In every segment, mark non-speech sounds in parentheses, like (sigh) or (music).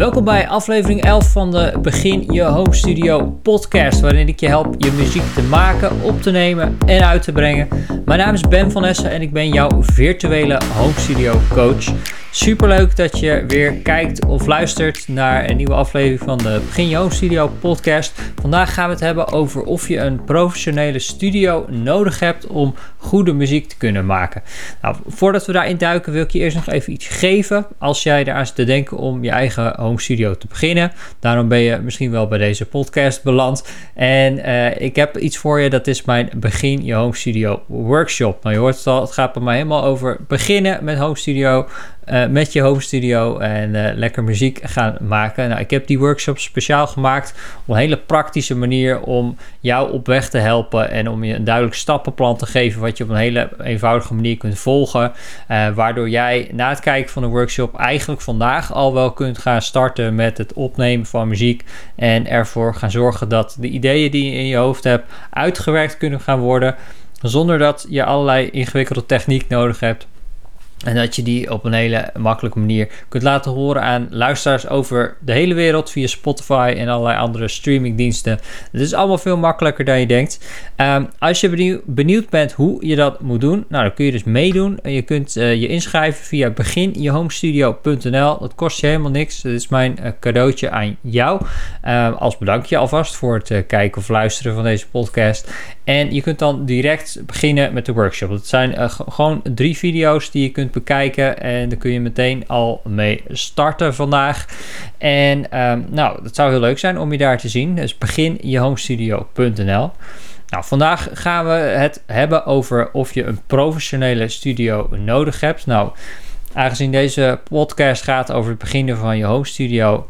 Welkom bij aflevering 11 van de Begin Je Home Studio podcast, waarin ik je help je muziek te maken, op te nemen en uit te brengen. Mijn naam is Ben van Essen en ik ben jouw virtuele home studio coach. Super leuk dat je weer kijkt of luistert naar een nieuwe aflevering van de Begin Je Home Studio podcast. Vandaag gaan we het hebben over of je een professionele studio nodig hebt om goede muziek te kunnen maken. Nou, voordat we daarin duiken wil ik je eerst nog even iets geven als jij eraan zit te denken om je eigen home studio te beginnen. Daarom ben je misschien wel bij deze podcast beland. En uh, ik heb iets voor je, dat is mijn Begin Je Home Studio workshop. Nou, je hoort het al, het gaat bij mij helemaal over beginnen met home studio. Uh, met je home studio en uh, lekker muziek gaan maken. Nou, ik heb die workshop speciaal gemaakt op een hele praktische manier om jou op weg te helpen en om je een duidelijk stappenplan te geven wat je op een hele eenvoudige manier kunt volgen. Uh, waardoor jij na het kijken van de workshop eigenlijk vandaag al wel kunt gaan starten met het opnemen van muziek en ervoor gaan zorgen dat de ideeën die je in je hoofd hebt uitgewerkt kunnen gaan worden zonder dat je allerlei ingewikkelde techniek nodig hebt en dat je die op een hele makkelijke manier kunt laten horen aan luisteraars over de hele wereld via Spotify en allerlei andere streamingdiensten. Het is allemaal veel makkelijker dan je denkt. Um, als je benieuwd bent hoe je dat moet doen, nou, dan kun je dus meedoen. Je kunt uh, je inschrijven via beginjehomestudio.nl. Dat kost je helemaal niks. Dat is mijn uh, cadeautje aan jou. Um, als bedankje alvast voor het uh, kijken of luisteren van deze podcast. En je kunt dan direct beginnen met de workshop. Het zijn gewoon drie video's die je kunt bekijken. En daar kun je meteen al mee starten vandaag. En um, nou, dat zou heel leuk zijn om je daar te zien. Dus beginjehomestudio.nl. Nou, vandaag gaan we het hebben over of je een professionele studio nodig hebt. Nou, aangezien deze podcast gaat over het beginnen van je home studio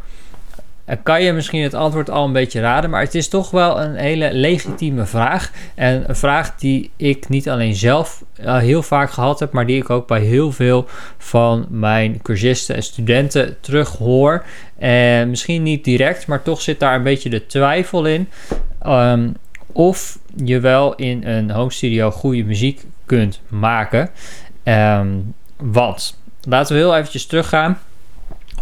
kan je misschien het antwoord al een beetje raden. Maar het is toch wel een hele legitieme vraag. En een vraag die ik niet alleen zelf uh, heel vaak gehad heb, maar die ik ook bij heel veel van mijn cursisten en studenten terug hoor. En misschien niet direct, maar toch zit daar een beetje de twijfel in. Um, of je wel in een home studio goede muziek kunt maken. Um, want, laten we heel eventjes teruggaan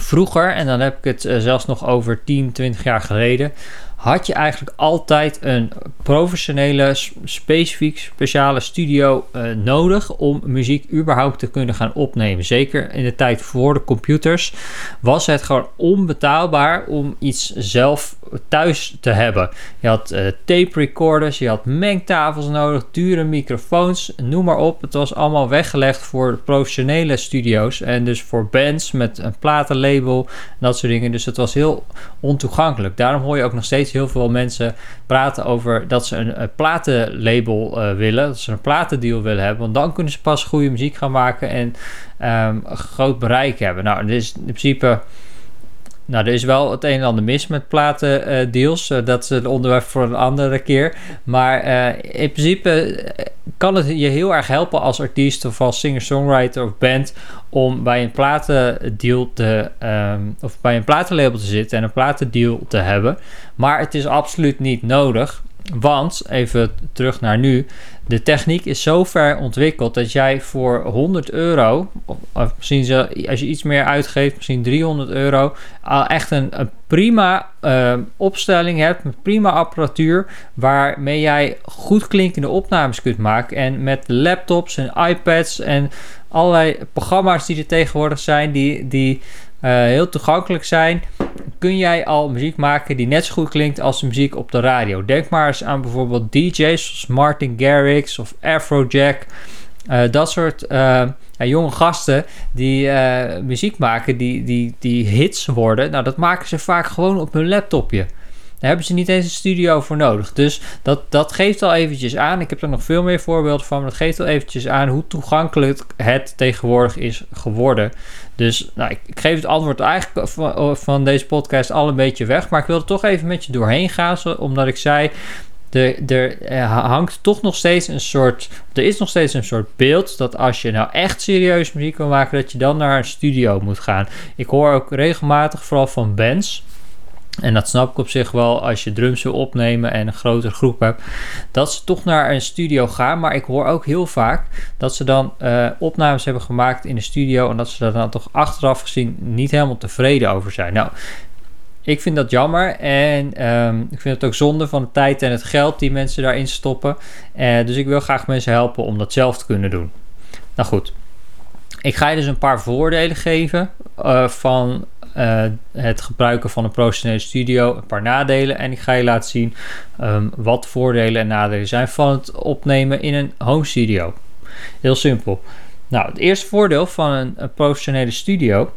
Vroeger, en dan heb ik het uh, zelfs nog over 10, 20 jaar geleden, had je eigenlijk altijd een professionele, specifiek speciale studio uh, nodig om muziek überhaupt te kunnen gaan opnemen. Zeker in de tijd voor de computers was het gewoon onbetaalbaar om iets zelf thuis te hebben. Je had uh, tape recorders, je had mengtafels nodig, dure microfoons, noem maar op. Het was allemaal weggelegd voor professionele studio's en dus voor bands met een platenlabel en dat soort dingen. Dus het was heel ontoegankelijk. Daarom hoor je ook nog steeds heel veel mensen praten over dat ze een, platenlabel uh, willen, dat ze een platendeal willen hebben, want dan kunnen ze pas goede muziek gaan maken en een groot bereik hebben. Nou, dit is in principe nou, er is wel het een en ander mis met platendeals. Uh, dat is een onderwerp voor een andere keer. Maar uh, in principe kan het je heel erg helpen als artiest of als singer-songwriter of band om bij een platendeal te um, of bij een platenlabel te zitten en een platendeal te hebben. Maar het is absoluut niet nodig. Want, even terug naar nu, de techniek is zo ver ontwikkeld dat jij voor 100 euro, of misschien als je iets meer uitgeeft, misschien 300 euro, al echt een, prima uh, opstelling hebt, prima apparatuur, waarmee jij goed klinkende opnames kunt maken. En met laptops en iPads en allerlei programma's die er tegenwoordig zijn, die, die heel toegankelijk zijn, kun jij al muziek maken die net zo goed klinkt als de muziek op de radio. Denk maar eens aan bijvoorbeeld DJ's zoals Martin Garrix of Afrojack. Uh, dat soort uh, jonge gasten die muziek maken, die, die, die hits worden. Nou, dat maken ze vaak gewoon op hun laptopje. Daar hebben ze niet eens een studio voor nodig. Dus dat, dat geeft al eventjes aan. Ik heb er nog veel meer voorbeelden van. Maar dat geeft al eventjes aan hoe toegankelijk het tegenwoordig is geworden. Dus nou, ik, ik, geef het antwoord eigenlijk van, van, deze podcast al een beetje weg. Maar ik wilde toch even met je doorheen gaan. Omdat ik zei. Er, er hangt toch nog steeds een soort. Er is nog steeds een soort beeld. Dat als je nou echt serieus muziek wil maken. Dat je dan naar een studio moet gaan. Ik hoor ook regelmatig, vooral van bands En dat snap ik op zich wel als je drums wil opnemen en een grotere groep hebt. Dat ze toch naar een studio gaan. Maar ik hoor ook heel vaak dat ze dan uh, opnames hebben gemaakt in de studio. En dat ze daar dan toch achteraf gezien niet helemaal tevreden over zijn. Nou, ik vind dat jammer. En um, ik vind het ook zonde van de tijd en het geld die mensen daarin stoppen. Uh, dus ik wil graag mensen helpen om dat zelf te kunnen doen. Nou goed. Ik ga je dus een paar voordelen geven uh, van uh, het gebruiken van een professionele studio, een paar nadelen. En ik ga je laten zien um, wat voordelen en nadelen zijn van het opnemen in een home studio. Heel simpel. Nou, het eerste voordeel van een, professionele studio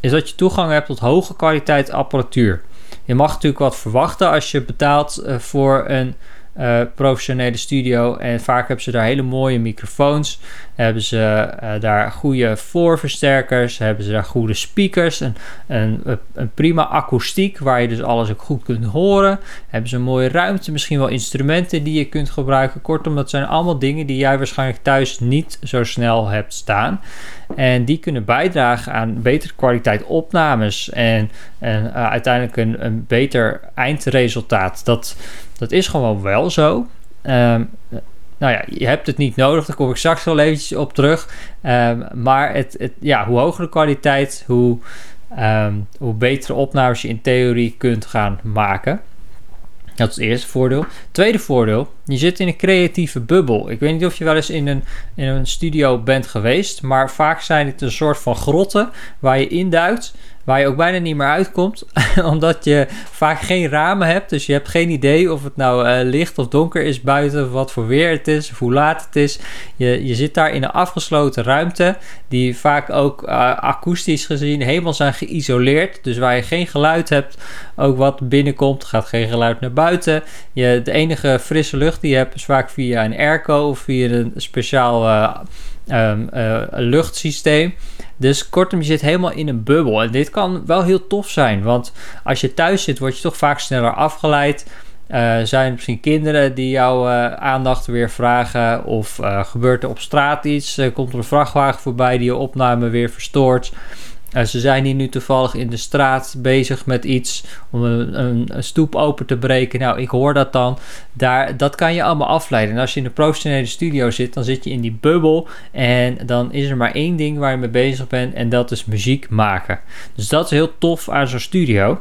is dat je toegang hebt tot hoge kwaliteit apparatuur. Je mag natuurlijk wat verwachten als je betaalt uh, voor een uh, professionele studio. En vaak hebben ze daar hele mooie microfoons. Hebben ze uh, daar goede voorversterkers. Hebben ze daar goede speakers. Een, een, een, prima akoestiek waar je dus alles ook goed kunt horen. Hebben ze een mooie ruimte. Misschien wel instrumenten die je kunt gebruiken. Kortom, dat zijn allemaal dingen die jij waarschijnlijk thuis niet zo snel hebt staan. En die kunnen bijdragen aan betere kwaliteit opnames. En, en uh, uiteindelijk een, een beter eindresultaat. Dat dat is gewoon wel zo. Um, nou ja, je hebt het niet nodig, daar kom ik straks wel eventjes op terug. Um, maar het, het, ja, hoe hoger de kwaliteit, hoe, um, hoe betere opnames je in theorie kunt gaan maken. Dat is het eerste voordeel. Tweede voordeel, je zit in een creatieve bubbel. Ik weet niet of je wel eens in een, in een studio bent geweest, maar vaak zijn het een soort van grotten waar je induikt waar je ook bijna niet meer uitkomt, (laughs) omdat je vaak geen ramen hebt. Dus je hebt geen idee of het nou uh, licht of donker is buiten, wat voor weer het is, hoe laat het is. Je, je zit daar in een afgesloten ruimte, die vaak ook uh, akoestisch gezien helemaal zijn geïsoleerd. Dus waar je geen geluid hebt, ook wat binnenkomt, gaat geen geluid naar buiten. Je, de enige frisse lucht die je hebt vaak via een airco of via een speciaal uh, um, luchtsysteem. Dus kortom, je zit helemaal in een bubbel. En dit kan wel heel tof zijn, want als je thuis zit, word je toch vaak sneller afgeleid. Uh, zijn er misschien kinderen die jouw aandacht weer vragen? Of gebeurt er op straat iets? komt er een vrachtwagen voorbij die je opname weer verstoort? Uh, ze zijn hier nu toevallig in de straat bezig met iets om een, een, een, stoep open te breken. Nou, ik hoor dat dan. Daar, dat kan je allemaal afleiden. En als je in de professionele studio zit, dan zit je in die bubbel. En dan is er maar één ding waar je mee bezig bent. En dat is muziek maken. Dus dat is heel tof aan zo'n studio.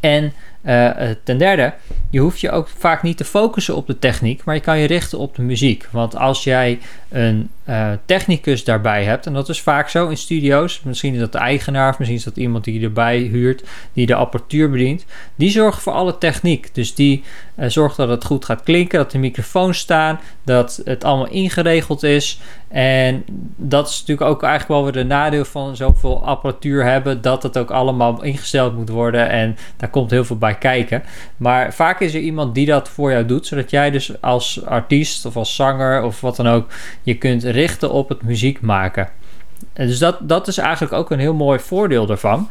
En uh, ten derde, je hoeft je ook vaak niet te focussen op de techniek, maar je kan je richten op de muziek. Want als jij een uh, technicus daarbij hebt, en dat is vaak zo in studio's, misschien is dat de eigenaar, of misschien is dat iemand die erbij huurt, die de apparatuur bedient, die zorgt voor alle techniek. Dus die uh, zorgt dat het goed gaat klinken, dat de microfoons staan, dat het allemaal ingeregeld is. En dat is natuurlijk ook eigenlijk wel weer de nadeel van zoveel apparatuur hebben, dat het ook allemaal ingesteld moet worden en daar komt heel veel bij kijken. Maar vaak is er iemand die dat voor jou doet, zodat jij dus als artiest of als zanger of wat dan ook, je kunt richten op het muziek maken. En dus dat, dat is eigenlijk ook een heel mooi voordeel daarvan.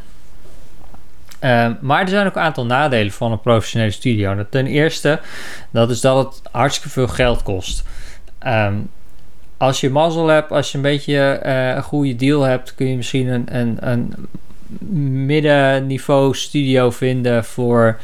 Uh, maar er zijn ook een aantal nadelen van een professionele studio. Ten eerste, dat is dat het hartstikke veel geld kost. Um, als je mazzel hebt, als je een beetje uh, een goede deal hebt, kun je misschien een, een, een middenniveau studio vinden voor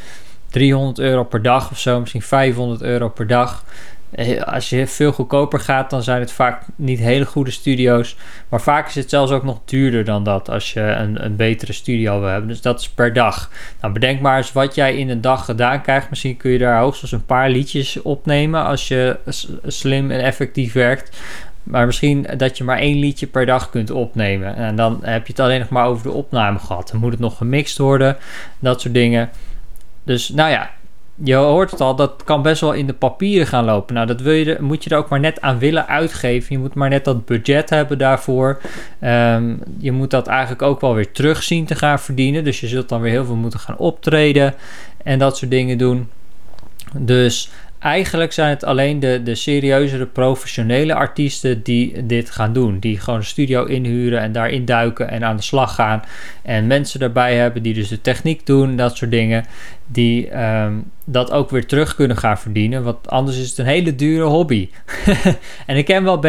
300 euro per dag of zo, misschien 500 euro per dag. Eh, als je veel goedkoper gaat, dan zijn het vaak niet hele goede studio's. Maar vaak is het zelfs ook nog duurder dan dat als je een, een betere studio wil hebben. Dus dat is per dag. Nou, bedenk maar eens wat jij in een dag gedaan krijgt. Misschien kun je daar hoogstens een paar liedjes opnemen als je slim en effectief werkt. Maar misschien dat je maar één liedje per dag kunt opnemen. En dan heb je het alleen nog maar over de opname gehad. Dan moet het nog gemixt worden, dat soort dingen. Dus nou ja, je hoort het al, dat kan best wel in de papieren gaan lopen. Nou, dat wil je, moet je er ook maar net aan willen uitgeven. Je moet maar net dat budget hebben daarvoor. Um, je moet dat eigenlijk ook wel weer terugzien te gaan verdienen. Dus je zult dan weer heel veel moeten gaan optreden en dat soort dingen doen. Dus eigenlijk zijn het alleen de, de serieuzere professionele artiesten die dit gaan doen. Die gewoon een studio inhuren en daarin duiken en aan de slag gaan. En mensen daarbij hebben die dus de techniek doen, dat soort dingen. Die ehm, dat ook weer terug kunnen gaan verdienen. Want anders is het een hele dure hobby. (laughs) en ik ken wel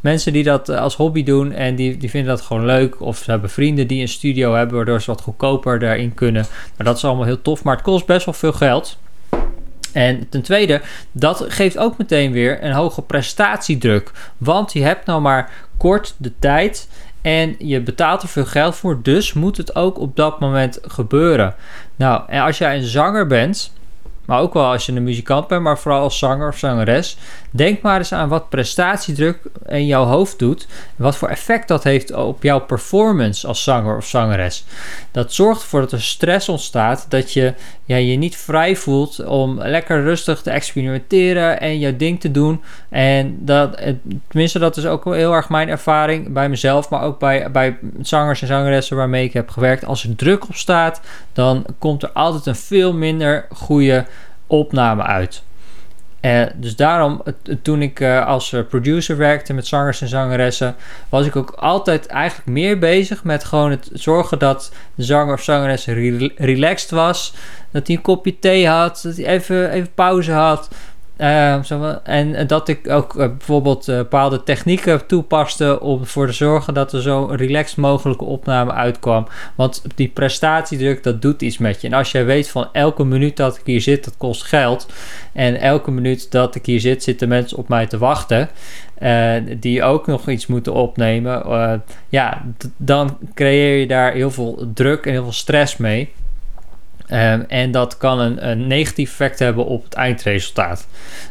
mensen die dat als hobby doen en die, die vinden dat gewoon leuk. Of ze hebben vrienden die een studio hebben, waardoor ze wat goedkoper daarin kunnen. Maar dat is allemaal heel tof. Maar het kost best wel veel geld. En ten tweede, dat geeft ook meteen weer een hoge prestatiedruk. Want je hebt nou maar kort de tijd en je betaalt er veel geld voor. Dus moet het ook op dat moment gebeuren. Nou, en als jij een zanger bent, maar ook wel als je een muzikant bent, maar vooral als zanger of zangeres. Denk maar eens aan wat prestatiedruk in jouw hoofd doet. Wat voor effect dat heeft op jouw performance als zanger of zangeres. Dat zorgt ervoor dat er stress ontstaat. Dat je ja, je niet vrij voelt om lekker rustig te experimenteren en jouw ding te doen. En dat, tenminste, dat is ook heel erg mijn ervaring bij mezelf, maar ook bij, bij zangers en zangeressen waarmee ik heb gewerkt. Als er druk op staat, dan komt er altijd een veel minder goede opname uit. Uh, dus daarom, toen ik uh, als eh, producer werkte met zangers en zangeressen, was ik ook altijd eigenlijk meer bezig met gewoon het zorgen dat de zanger of zangeres relaxed was. Dat hij een kopje thee had, dat hij even, even pauze had. Zo, en dat ik ook uh, bijvoorbeeld uh, bepaalde technieken toepaste om ervoor te zorgen dat er zo relaxed mogelijke opname uitkwam. Want die prestatiedruk, dat doet iets met je. En als jij weet van elke minuut dat ik hier zit, dat kost geld. En elke minuut dat ik hier zit, zitten mensen op mij te wachten. die ook nog iets moeten opnemen. ja, dan creëer je daar heel veel druk en heel veel stress mee. En dat kan een, een, negatief effect hebben op het eindresultaat.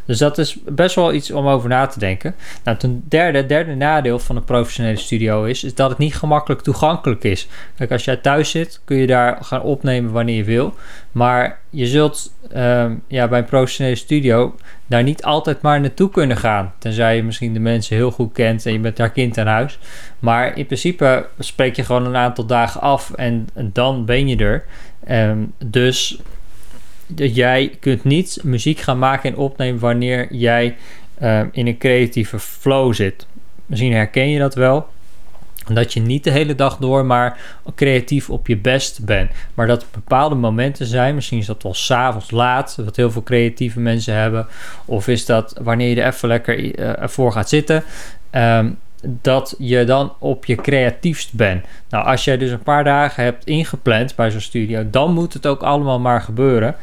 Dus dat is best wel iets om over na te denken. Nou, ten derde, derde nadeel van een professionele studio is, is dat het niet gemakkelijk toegankelijk is. Kijk, als jij thuis zit, kun je daar gaan opnemen wanneer je wil. Maar je zult um, ja, bij een professionele studio daar niet altijd maar naartoe kunnen gaan. Tenzij je misschien de mensen heel goed kent en je bent daar kind aan huis. Maar in principe spreek je gewoon een aantal dagen af en dan ben je er. Um, dus jij kunt niet muziek gaan maken en opnemen wanneer jij um, in een creatieve flow zit. Misschien herken je dat wel. Dat je niet de hele dag door maar creatief op je best bent. Maar dat er bepaalde momenten zijn. Misschien is dat wel s'avonds laat. Wat heel veel creatieve mensen hebben. Of is dat wanneer je er even lekker uh, voor gaat zitten. Um, dat je dan op je creatiefst bent. Nou, als jij dus een paar dagen hebt ingepland bij zo'n studio, dan moet het ook allemaal maar gebeuren.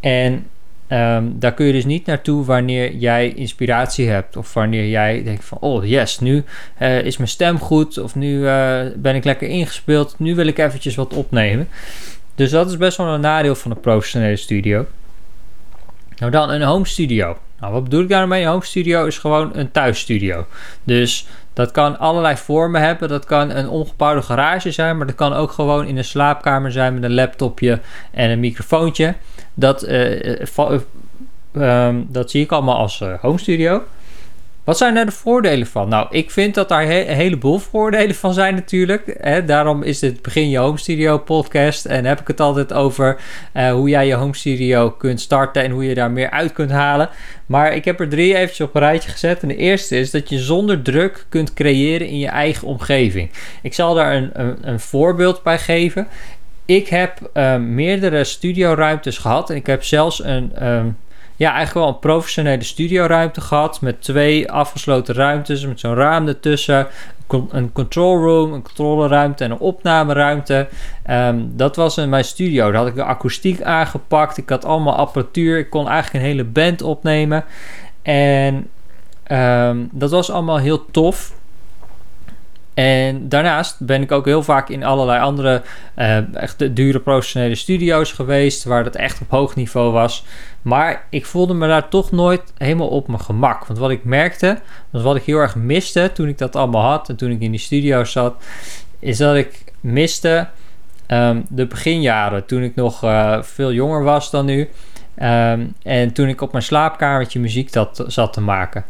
En um, daar kun je dus niet naartoe wanneer jij inspiratie hebt. Of wanneer jij denkt van, oh yes, nu uh, is mijn stem goed. Of nu uh, ben ik lekker ingespeeld. Nu wil ik eventjes wat opnemen. Dus dat is best wel een nadeel van een professionele studio. Nou dan een home studio. Nou, wat bedoel ik daarmee? Een home studio is gewoon een thuisstudio. Dus dat kan allerlei vormen hebben. Dat kan een ongebouwde garage zijn, maar dat kan ook gewoon in een slaapkamer zijn met een laptopje en een microfoontje. Dat, uh, uh, dat zie ik allemaal als home studio. Wat zijn daar de voordelen van? Nou, ik vind dat daar een heleboel voordelen van zijn natuurlijk. Daarom is dit Begin Je Home Studio podcast. En heb ik het altijd over uh, hoe jij je home studio kunt starten en hoe je daar meer uit kunt halen. Maar ik heb er drie eventjes op een rijtje gezet. En de eerste is dat je zonder druk kunt creëren in je eigen omgeving. Ik zal daar een, een, voorbeeld bij geven. Ik heb uh, meerdere studioruimtes gehad. En ik heb zelfs een... Um, ja, eigenlijk wel een professionele studioruimte gehad. Met twee afgesloten ruimtes. Met zo'n raam ertussen. Een control room, een controleruimte en een opnameruimte. Um, dat was in mijn studio. Daar had ik de akoestiek aangepakt. Ik had allemaal apparatuur. Ik kon eigenlijk een hele band opnemen. En um, dat was allemaal heel tof. En daarnaast ben ik ook heel vaak in allerlei andere uh, echt dure professionele studio's geweest, waar dat echt op hoog niveau was. Maar ik voelde me daar toch nooit helemaal op mijn gemak. Want wat ik merkte, wat ik heel erg miste toen ik dat allemaal had en toen ik in die studio zat, is dat ik miste um, de beginjaren. Toen ik nog uh, veel jonger was dan nu. Um, en toen ik op mijn slaapkamertje muziek dat, zat te maken.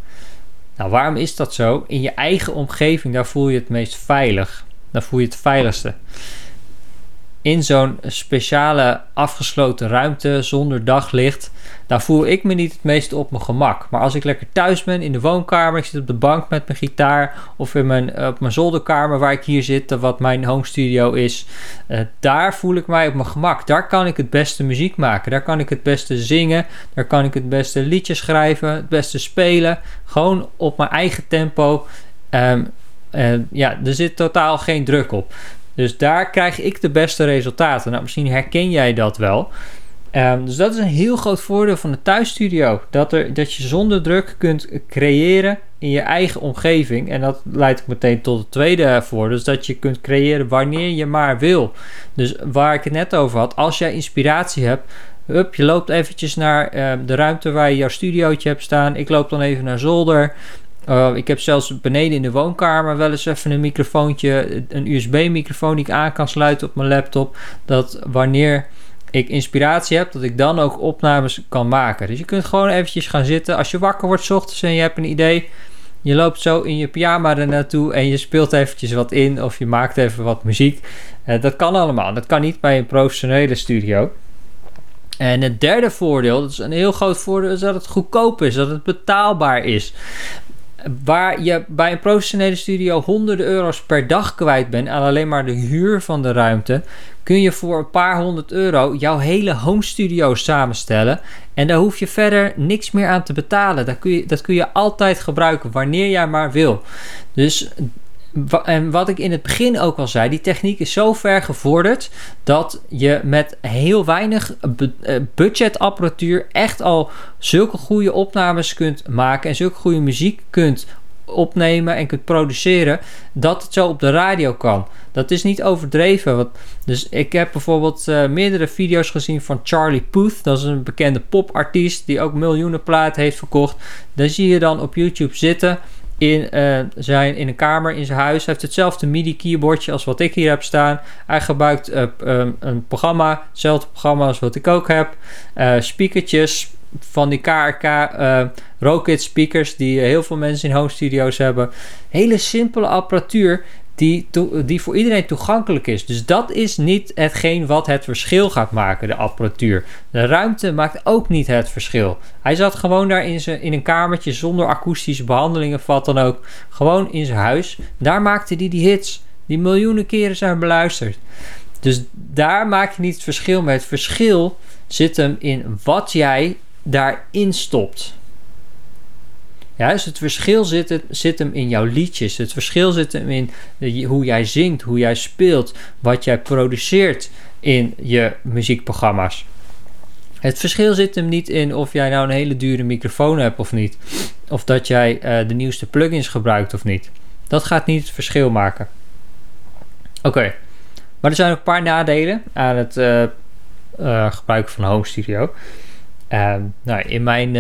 Nou, waarom is dat zo? In je eigen omgeving, daar voel je het meest veilig. Daar voel je het veiligste. In zo'n speciale afgesloten ruimte zonder daglicht, daar voel ik me niet het meest op mijn gemak. Maar als ik lekker thuis ben in de woonkamer, ik zit op de bank met mijn gitaar of in mijn, op mijn zolderkamer waar ik hier zit, wat mijn home studio is, uh, daar voel ik mij op mijn gemak. Daar kan ik het beste muziek maken, daar kan ik het beste zingen, daar kan ik het beste liedjes schrijven, het beste spelen, gewoon op mijn eigen tempo. Um, ja, er zit totaal geen druk op. Dus daar krijg ik de beste resultaten. Nou, misschien herken jij dat wel. Um, dus dat is een heel groot voordeel van de thuisstudio. Dat, er, dat je zonder druk kunt creëren in je eigen omgeving. En dat leidt meteen tot het tweede voordeel. Dus dat je kunt creëren wanneer je maar wil. Dus waar ik het net over had. Als jij inspiratie hebt. Hup, je loopt eventjes naar uh, de ruimte waar je jouw studiootje hebt staan. Ik loop dan even naar zolder. Uh, ik heb zelfs beneden in de woonkamer wel eens even een microfoontje, een USB-microfoon die ik aan kan sluiten op mijn laptop. Dat wanneer ik inspiratie heb, dat ik dan ook opnames kan maken. Dus je kunt gewoon eventjes gaan zitten. Als je wakker wordt s ochtends en je hebt een idee, je loopt zo in je pyjama er naartoe en je speelt eventjes wat in of je maakt even wat muziek. Uh, dat kan allemaal. Dat kan niet bij een professionele studio. En het derde voordeel, dat is een heel groot voordeel, is dat het goedkoop is, dat het betaalbaar is waar je bij een professionele studio honderden euro's per dag kwijt bent aan alleen maar de huur van de ruimte, kun je voor een paar honderd euro jouw hele home studio samenstellen. En daar hoef je verder niks meer aan te betalen. Dat kun je, dat kun je altijd gebruiken wanneer jij maar wil. Dus en wat ik in het begin ook al zei, die techniek is zo ver gevorderd dat je met heel weinig eh, budgetapparatuur echt al zulke goede opnames kunt maken en zulke goede muziek kunt opnemen en kunt produceren, dat het zo op de radio kan. Dat is niet overdreven. Want, dus ik heb bijvoorbeeld uh, meerdere video's gezien van Charlie Puth. Dat is een bekende popartiest die ook miljoenen platen heeft verkocht. Daar zie je dan op YouTube zitten in, uh, zijn, in een kamer in zijn huis. Hij heeft hetzelfde MIDI-keyboardje als wat ik hier heb staan. Hij gebruikt uh, um, een programma, hetzelfde programma als wat ik ook heb. Uh, speakertjes van die KRK uh, Rocket speakers die heel veel mensen in home studio's hebben. Hele simpele apparatuur die, die voor iedereen toegankelijk is. Dus dat is niet hetgeen wat het verschil gaat maken, de apparatuur. De ruimte maakt ook niet het verschil. Hij zat gewoon daar in, zijn, in een kamertje zonder akoestische behandelingen of wat dan ook. Gewoon in zijn huis. Daar maakte hij die hits. Die miljoenen keren zijn beluisterd. Dus daar maak je niet het verschil mee. Het verschil zit hem in wat jij daarin stopt. Ja, dus het verschil zit, het, zit hem in jouw liedjes. Het verschil zit hem in hoe jij zingt, hoe jij speelt, wat jij produceert in je muziekprogramma's. Het verschil zit hem niet in of jij nou een hele dure microfoon hebt of niet. Of dat jij uh, de nieuwste plugins gebruikt of niet. Dat gaat niet het verschil maken. Oké, maar er zijn ook een paar nadelen aan het uh, uh, gebruiken van Home Studio. Ehm, nou, in mijn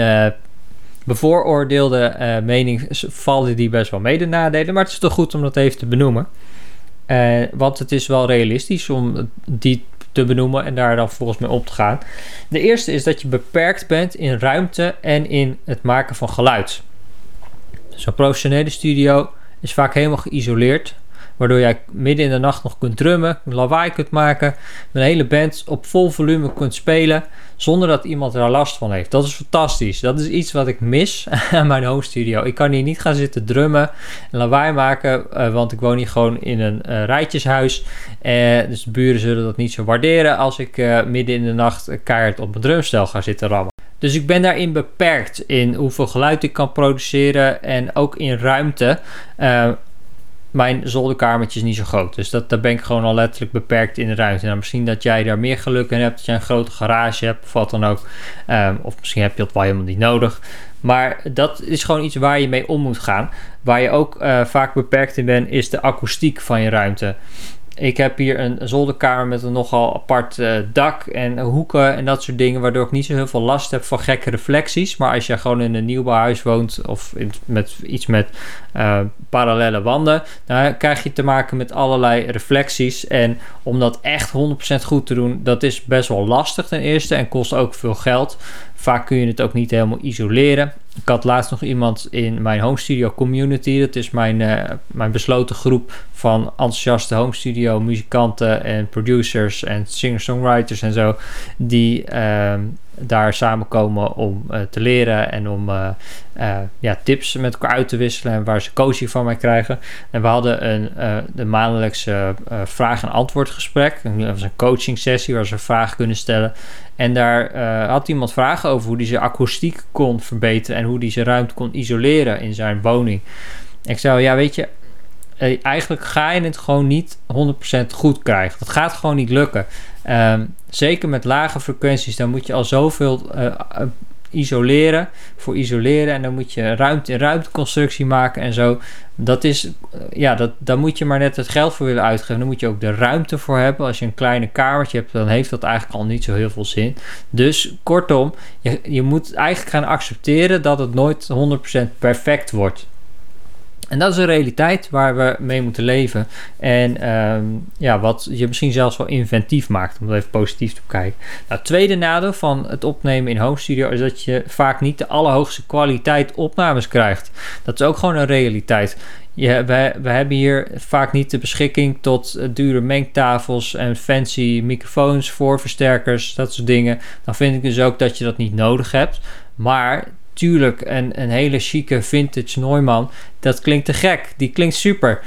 bevooroordeelde uh, mening vallen die best wel mee de nadelen. Maar het is toch goed om dat even te benoemen. Uh, want het is wel realistisch om die te benoemen en daar dan volgens mij op te gaan. De eerste is dat je beperkt bent in ruimte en in het maken van geluid. Zo'n professionele studio is vaak helemaal geïsoleerd. Waardoor jij midden in de nacht nog kunt drummen, lawaai kunt maken, een hele band op vol volume kunt spelen, zonder dat iemand er last van heeft. Dat is fantastisch. Dat is iets wat ik mis (laughs) aan mijn home studio. Ik kan hier niet gaan zitten drummen en lawaai maken, uh, want ik woon hier gewoon in een uh, rijtjeshuis. Uh, dus de buren zullen dat niet zo waarderen als ik midden in de nacht keihard op mijn drumstel ga zitten rammen. Dus ik ben daarin beperkt in hoeveel geluid ik kan produceren en ook in ruimte. Mijn zolderkamertje is niet zo groot. Dus dat, daar ben ik gewoon al letterlijk beperkt in de ruimte. Nou, misschien dat jij daar meer geluk in hebt. Dat je een grote garage hebt of wat dan ook. Um, of misschien heb je dat wel helemaal niet nodig. Maar dat is gewoon iets waar je mee om moet gaan. Waar je ook uh, vaak beperkt in bent, is de akoestiek van je ruimte. Ik heb hier een zolderkamer met een nogal apart uh, dak en hoeken en dat soort dingen, waardoor ik niet zo heel veel last heb van gekke reflecties. Maar als je gewoon in een nieuwbouwhuis woont of in, met iets met uh, parallele wanden, dan krijg je te maken met allerlei reflecties. En om dat echt 100% goed te doen, dat is best wel lastig ten eerste en kost ook veel geld. Vaak kun je het ook niet helemaal isoleren. Ik had laatst nog iemand in mijn home studio community. Dat is mijn, uh, mijn besloten groep van enthousiaste home studio muzikanten en producers en singer-songwriters en zo. Die uh, daar samenkomen om uh, te leren en om uh, ja, tips met elkaar uit te wisselen en waar ze coaching van mij krijgen. En we hadden een de maandelijkse vraag- en antwoord gesprek. Dat was een coaching sessie waar ze vragen kunnen stellen. En daar had iemand vragen over hoe hij zijn akoestiek kon verbeteren en hoe hij zijn ruimte kon isoleren in zijn woning. Ik zei, ja, weet je, eigenlijk ga je het gewoon niet 100% goed krijgen. Dat gaat gewoon niet lukken. Um, zeker met lage frequenties, dan moet je al zoveel uh, isoleren voor isoleren. En dan moet je ruimte, ruimteconstructie maken en zo. Dat is, uh, ja, dat, daar moet je maar net het geld voor willen uitgeven. Dan moet je ook de ruimte voor hebben. Als je een kleine kamertje hebt, dan heeft dat eigenlijk al niet zo heel veel zin. Dus kortom, je, je moet eigenlijk gaan accepteren dat het nooit 100% perfect wordt. En dat is een realiteit waar we mee moeten leven. En um, ja, wat je misschien zelfs wel inventief maakt, om er even positief te kijken. Nou, het tweede nadeel van het opnemen in home studio is dat je vaak niet de allerhoogste kwaliteit opnames krijgt. Dat is ook gewoon een realiteit. We, we hebben hier vaak niet de beschikking tot dure mengtafels en fancy microfoons, voorversterkers, dat soort dingen. Dan vind ik dus ook dat je dat niet nodig hebt. Maar tuurlijk, een, een hele chique vintage Neumann, dat klinkt te gek. Die klinkt super.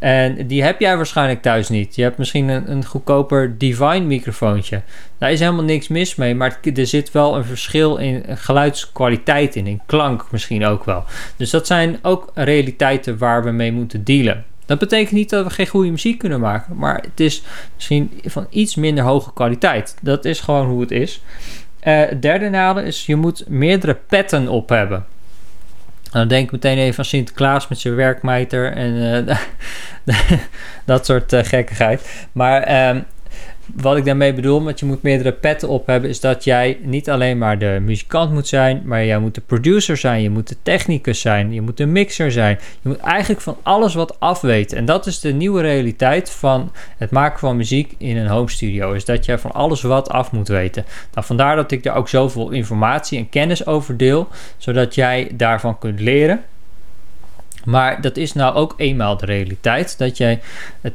En die heb jij waarschijnlijk thuis niet. Je hebt misschien een, een goedkoper Divine microfoontje. Daar is helemaal niks mis mee, maar er zit wel een verschil in geluidskwaliteit in, in klank misschien ook wel. Dus dat zijn ook realiteiten waar we mee moeten dealen. Dat betekent niet dat we geen goede muziek kunnen maken, maar het is misschien van iets minder hoge kwaliteit. Dat is gewoon hoe het is. Het derde nadeel is, je moet meerdere petten op hebben. Dan denk ik meteen even aan Sinterklaas met zijn werkmeter en uh, (laughs) dat soort uh, gekkigheid. Maar uh, wat ik daarmee bedoel met je moet meerdere petten op hebben, is dat jij niet alleen maar de muzikant moet zijn, maar jij moet de producer zijn, je moet de technicus zijn, je moet de mixer zijn. Je moet eigenlijk van alles wat afweten. En dat is de nieuwe realiteit van het maken van muziek in een home studio, is dat jij van alles wat af moet weten. Nou, vandaar dat ik daar ook zoveel informatie en kennis over deel, zodat jij daarvan kunt leren. Maar dat is nou ook eenmaal de realiteit. Dat jij,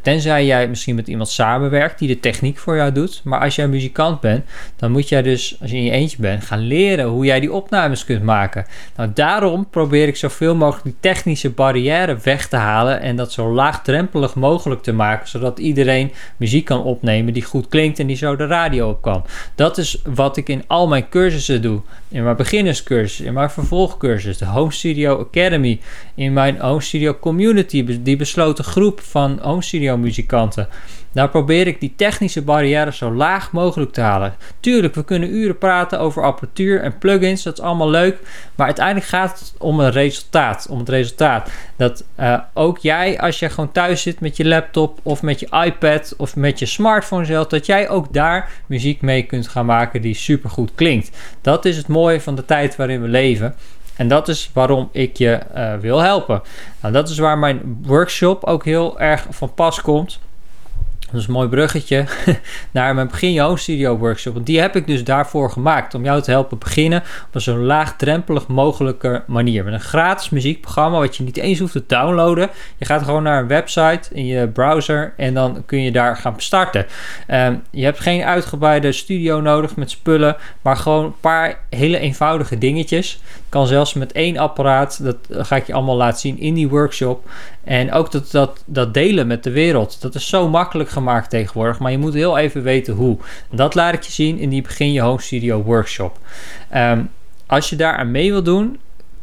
tenzij jij misschien met iemand samenwerkt die de techniek voor jou doet. Maar als jij muzikant bent, dan moet jij dus, als je in je eentje bent, gaan leren hoe jij die opnames kunt maken. Nou, daarom probeer ik zoveel mogelijk die technische barrière weg te halen. En dat zo laagdrempelig mogelijk te maken. Zodat iedereen muziek kan opnemen die goed klinkt en die zo de radio op kan. Dat is wat ik in al mijn cursussen doe. In mijn beginnerscursus, in mijn vervolgcursus, de Home Studio Academy, in mijn Home Studio Community, die besloten groep van Home Studio muzikanten. Daar probeer ik die technische barrières zo laag mogelijk te halen. Tuurlijk, we kunnen uren praten over apparatuur en plugins, dat is allemaal leuk. Maar uiteindelijk gaat het om een resultaat. Om het resultaat. Dat uh, ook jij, als je gewoon thuis zit met je laptop of met je iPad of met je smartphone zelf, dat jij ook daar muziek mee kunt gaan maken die super goed klinkt. Dat is het mooie van de tijd waarin we leven. En dat is waarom ik je uh, wil helpen. Nou, dat is waar mijn workshop ook heel erg van pas komt. Dat is een mooi bruggetje (laughs) naar mijn Begin Je Home Studio workshop. Die heb ik dus daarvoor gemaakt. Om jou te helpen beginnen op een zo laagdrempelig mogelijke manier. Met een gratis muziekprogramma wat je niet eens hoeft te downloaden. Je gaat gewoon naar een website in je browser en dan kun je daar gaan starten. Um, je hebt geen uitgebreide studio nodig met spullen. Maar gewoon een paar hele eenvoudige dingetjes. Kan zelfs met één apparaat. Dat ga ik je allemaal laten zien in die workshop. En ook dat, dat, dat delen met de wereld. Dat is zo makkelijk gemaakt tegenwoordig. Maar je moet heel even weten hoe. Dat laat ik je zien in die Begin Je Home Studio workshop. Um, als je daar aan mee wil doen,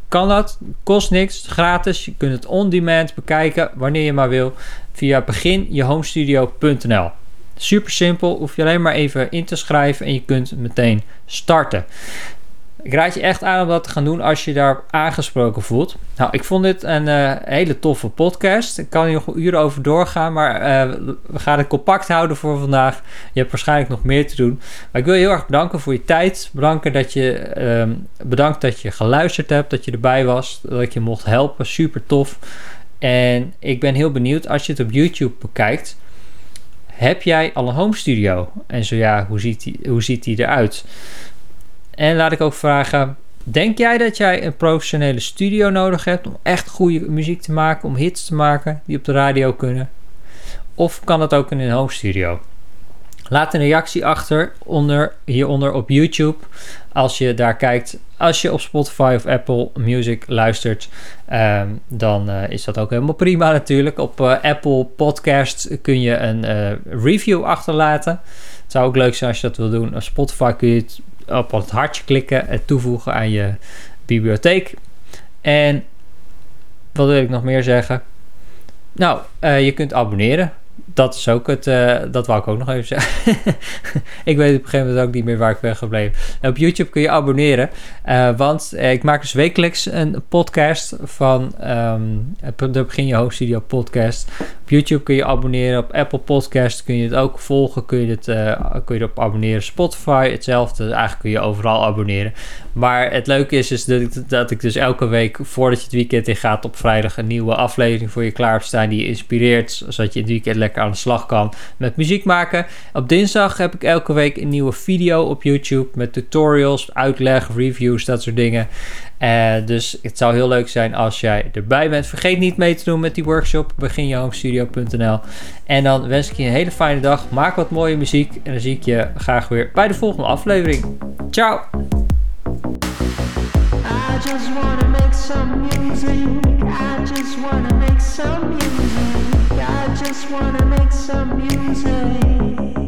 kan dat. Kost niks, gratis. Je kunt het on demand bekijken wanneer je maar wil. Via beginjehomestudio.nl Super simpel, hoef je alleen maar even in te schrijven en je kunt meteen starten. Ik raad je echt aan om dat te gaan doen als je daar aangesproken voelt. Nou, ik vond dit een uh, hele toffe podcast. Ik kan hier nog uren over doorgaan, maar uh, we gaan het compact houden voor vandaag. Je hebt waarschijnlijk nog meer te doen. Maar ik wil je heel erg bedanken voor je tijd. Bedanken dat je, uh, bedankt dat je geluisterd hebt, dat je erbij was, dat je mocht helpen. Super tof. En ik ben heel benieuwd als je het op YouTube bekijkt. Heb jij al een home studio? En zo ja, hoe ziet die, hoe ziet die eruit? En laat ik ook vragen: denk jij dat jij een professionele studio nodig hebt om echt goede muziek te maken, om hits te maken die op de radio kunnen? Of kan dat ook in een home studio? Laat een reactie achter onder, hieronder op YouTube. Als je daar kijkt, als je op Spotify of Apple Music luistert, ehm, dan uh, is dat ook helemaal prima natuurlijk. Op uh, Apple Podcast kun je een uh, review achterlaten. Het zou ook leuk zijn als je dat wil doen. Op Spotify kun je het op het hartje klikken en toevoegen aan je bibliotheek. En wat wil ik nog meer zeggen? Nou, je kunt abonneren dat is ook het, uh, dat wou ik ook nog even zeggen. (laughs) ik weet op een gegeven moment ook niet meer waar ik ben gebleven. op YouTube kun je abonneren, uh, want uh, ik maak dus wekelijks een podcast van um, de Begin Je Hoofd Studio podcast. Op YouTube kun je abonneren, op Apple Podcast kun je het ook volgen, kun je, het, kun je erop abonneren. Spotify hetzelfde, eigenlijk kun je overal abonneren. Maar het leuke is, is dat, ik, dat ik dus elke week voordat je het weekend in gaat op vrijdag een nieuwe aflevering voor je klaar heb staan die je inspireert, zodat je het weekend lekker aan de slag kan met muziek maken. Op dinsdag heb ik elke week een nieuwe video op YouTube met tutorials, uitleg, reviews, dat soort dingen. Uh, dus het zou heel leuk zijn als jij erbij bent. Vergeet niet mee te doen met die workshop. Beginjehomestudio.nl En dan wens ik je een hele fijne dag. Maak wat mooie muziek. En dan zie ik je graag weer bij de volgende aflevering. Ciao! I just make some music. I just make some music. I just wanna make some music.